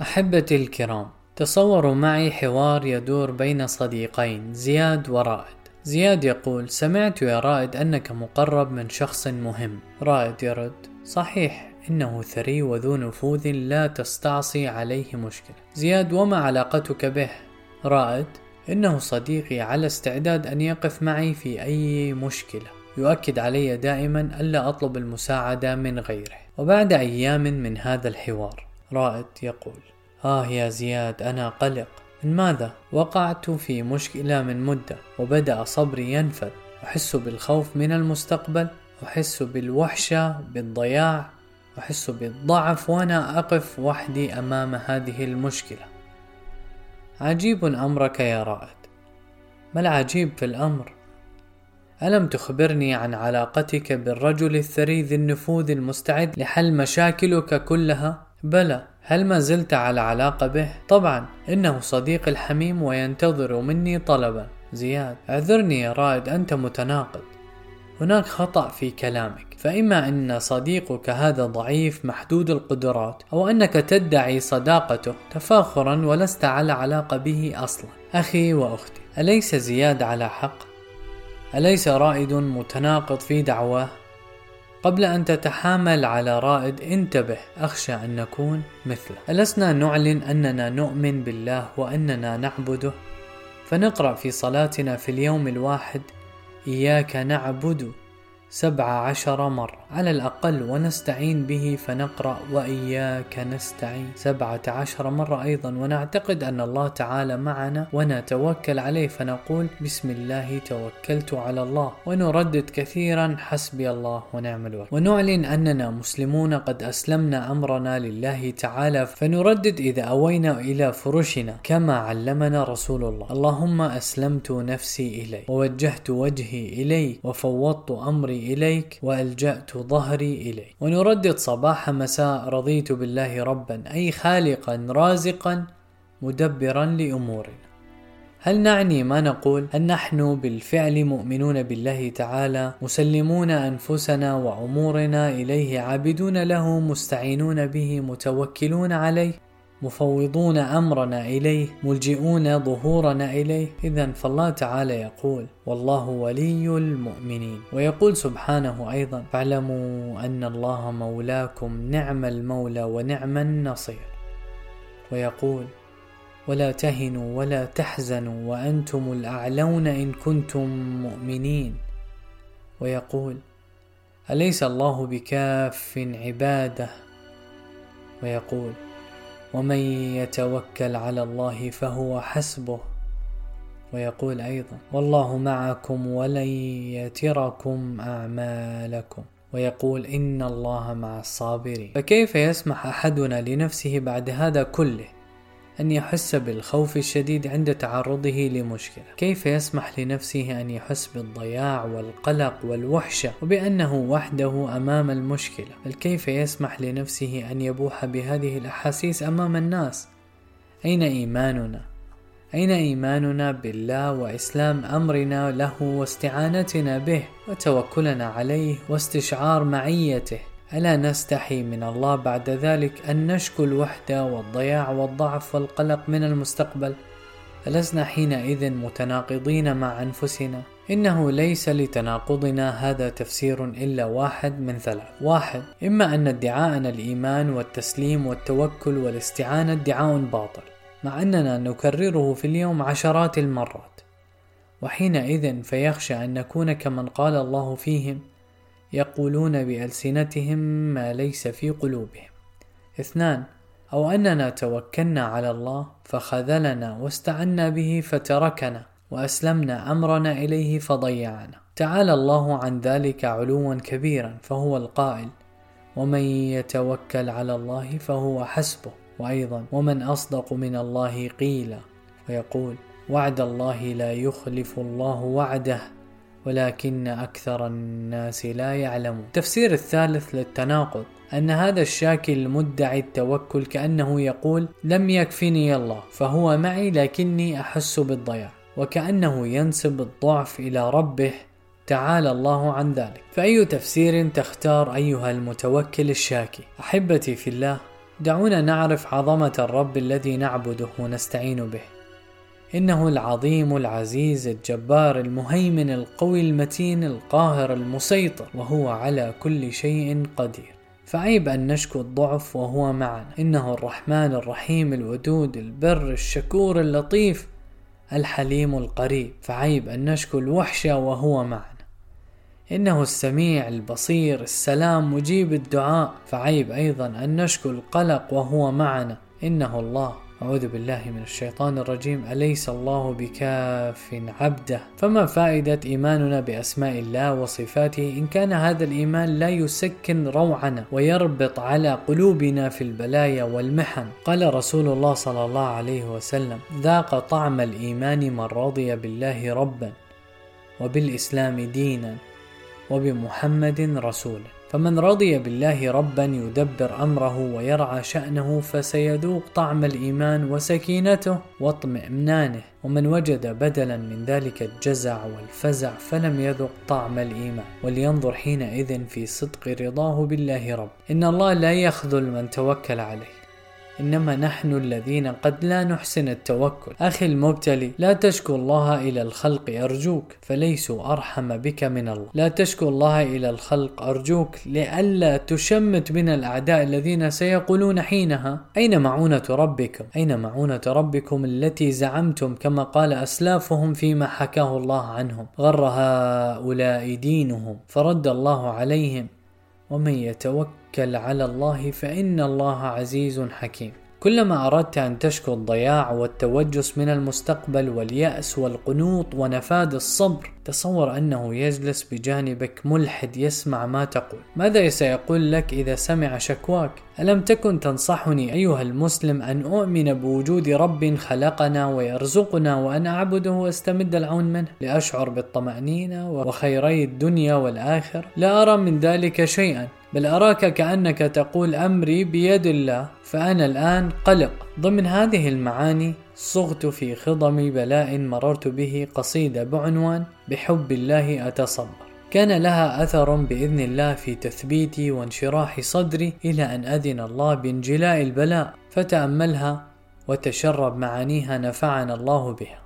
أحبتي الكرام تصوروا معي حوار يدور بين صديقين زياد ورائد. زياد يقول سمعت يا رائد أنك مقرب من شخص مهم. رائد يرد صحيح إنه ثري وذو نفوذ لا تستعصي عليه مشكلة. زياد وما علاقتك به؟ رائد إنه صديقي على استعداد أن يقف معي في أي مشكلة. يؤكد علي دائما ألا أطلب المساعدة من غيره. وبعد أيام من هذا الحوار. رائد يقول آه يا زياد أنا قلق من ماذا؟ وقعت في مشكلة من مدة وبدأ صبري ينفذ أحس بالخوف من المستقبل أحس بالوحشة بالضياع أحس بالضعف وأنا أقف وحدي أمام هذه المشكلة عجيب أمرك يا رائد ما العجيب في الأمر؟ ألم تخبرني عن علاقتك بالرجل الثري ذي النفوذ المستعد لحل مشاكلك كلها؟ بلى هل ما زلت على علاقة به؟ طبعا إنه صديقي الحميم وينتظر مني طلبا زياد اعذرني يا رائد أنت متناقض هناك خطأ في كلامك فإما أن صديقك هذا ضعيف محدود القدرات أو أنك تدعي صداقته تفاخرا ولست على علاقة به أصلا أخي وأختي أليس زياد على حق؟ أليس رائد متناقض في دعواه؟ قبل أن تتحامل على رائد انتبه أخشى أن نكون مثله. ألسنا نعلن أننا نؤمن بالله وأننا نعبده؟ فنقرأ في صلاتنا في اليوم الواحد إياك نعبد سبع عشر مرة. على الأقل ونستعين به فنقرأ وإياك نستعين. سبعة عشر مرة أيضا ونعتقد أن الله تعالى معنا ونتوكل عليه فنقول بسم الله توكلت على الله. ونردد كثيرا حسبي الله ونعم الوكيل. ونعلن أننا مسلمون قد أسلمنا أمرنا لله تعالى فنردد إذا أوينا إلى فرشنا كما علمنا رسول الله. اللهم أسلمت نفسي إليه ووجهت وجهي إليه وفوضت أمري إليك وألجأت ظهري إليك. ونردد صباح مساء رضيت بالله ربا أي خالقا رازقا مدبرا لأمورنا. هل نعني ما نقول؟ أن نحن بالفعل مؤمنون بالله تعالى؟ مسلمون أنفسنا وأمورنا إليه عابدون له مستعينون به متوكلون عليه؟ مفوضون أمرنا إليه ملجئون ظهورنا إليه. اذا فالله تعالى يقول والله ولي المؤمنين ويقول سبحانه أيضا فاعلموا أن الله مولاكم نعم المولى ونعم النصير ويقول ولا تهنوا ولا تحزنوا وأنتم الأعلون إن كنتم مؤمنين ويقول أليس الله بكاف عباده؟ ويقول ومن يتوكل على الله فهو حسبه. ويقول أيضا والله معكم ولن يتركم أعمالكم. ويقول إن الله مع الصابرين. فكيف يسمح أحدنا لنفسه بعد هذا كله؟ أن يحس بالخوف الشديد عند تعرضه لمشكلة. كيف يسمح لنفسه أن يحس بالضياع والقلق والوحشة وبأنه وحده أمام المشكلة؟ بل كيف يسمح لنفسه أن يبوح بهذه الأحاسيس أمام الناس؟ أين إيماننا؟ أين إيماننا بالله وإسلام أمرنا له واستعانتنا به وتوكلنا عليه واستشعار معيته؟ ألا نستحي من الله بعد ذلك أن نشكو الوحدة والضياع والضعف والقلق من المستقبل؟ ألسنا حينئذ متناقضين مع أنفسنا؟ إنه ليس لتناقضنا هذا تفسير إلا واحد من ثلاث. واحد إما أن ادعاءنا الإيمان والتسليم والتوكل والاستعانة ادعاء باطل مع أننا نكرره في اليوم عشرات المرات. وحينئذ فيخشى أن نكون كمن قال الله فيهم يقولون بألسنتهم ما ليس في قلوبهم. اثنان أو أننا توكلنا على الله فخذلنا واستعنا به فتركنا وأسلمنا أمرنا إليه فضيعنا. تعالى الله عن ذلك علوا كبيرا فهو القائل ومن يتوكل على الله فهو حسبه وأيضا ومن أصدق من الله قيلا. ويقول وعد الله لا يخلف الله وعده. ولكن أكثر الناس لا يعلمون. تفسير الثالث للتناقض أن هذا الشاكي المدعي التوكل كأنه يقول لم يكفني الله فهو معي لكني أحس بالضياع وكأنه ينسب الضعف إلى ربه تعالى الله عن ذلك. فأي تفسير تختار أيها المتوكل الشاكي؟ أحبتي في الله دعونا نعرف عظمة الرب الذي نعبده ونستعين به. إنه العظيم العزيز الجبار المهيمن القوي المتين القاهر المسيطر وهو على كل شيء قدير. فعيب أن نشكو الضعف وهو معنا. إنه الرحمن الرحيم الودود البر الشكور اللطيف الحليم القريب. فعيب أن نشكو الوحشة وهو معنا. إنه السميع البصير السلام مجيب الدعاء. فعيب أيضا أن نشكو القلق وهو معنا. إنه الله. أعوذ بالله من الشيطان الرجيم. أليس الله بكاف عبده؟ فما فائدة إيماننا بأسماء الله وصفاته إن كان هذا الإيمان لا يسكن روعنا ويربط على قلوبنا في البلايا والمحن؟ قال رسول الله صلى الله عليه وسلم ذاق طعم الإيمان من رضي بالله ربا وبالإسلام دينا وبمحمد رسولا. فمن رضي بالله ربا يدبر أمره ويرعى شأنه فسيذوق طعم الإيمان وسكينته واطمئنانه. ومن وجد بدلا من ذلك الجزع والفزع فلم يذق طعم الإيمان. ولينظر حينئذ في صدق رضاه بالله رب. إن الله لا يخذل من توكل عليه. إنما نحن الذين قد لا نحسن التوكل. أخي المبتلي لا تشكو الله إلى الخلق أرجوك فليسوا أرحم بك من الله. لا تشكو الله إلى الخلق أرجوك لئلا تشمت من الأعداء الذين سيقولون حينها أين معونة ربكم؟ أين معونة ربكم التي زعمتم كما قال أسلافهم فيما حكاه الله عنهم؟ غر هؤلاء دينهم فرد الله عليهم. ومن يتوكل على الله فإن الله عزيز حكيم. كلما أردت أن تشكو الضياع والتوجس من المستقبل واليأس والقنوط ونفاد الصبر تصور أنه يجلس بجانبك ملحد يسمع ما تقول. ماذا سيقول لك إذا سمع شكواك؟ ألم تكن تنصحني أيها المسلم أن أؤمن بوجود رب خلقنا ويرزقنا وأن أعبده واستمد العون منه؟ لأشعر بالطمأنينة وخيري الدنيا والآخر لا أرى من ذلك شيئا. بل أراك كأنك تقول أمري بيد الله فأنا الآن قلق. ضمن هذه المعاني صغت في خضم بلاء مررت به قصيدة بعنوان بحب الله أتصبر. كان لها أثر بإذن الله في تثبيتي وانشراح صدري إلى أن أذن الله بانجلاء البلاء فتأملها وتشرب معانيها نفعنا الله بها.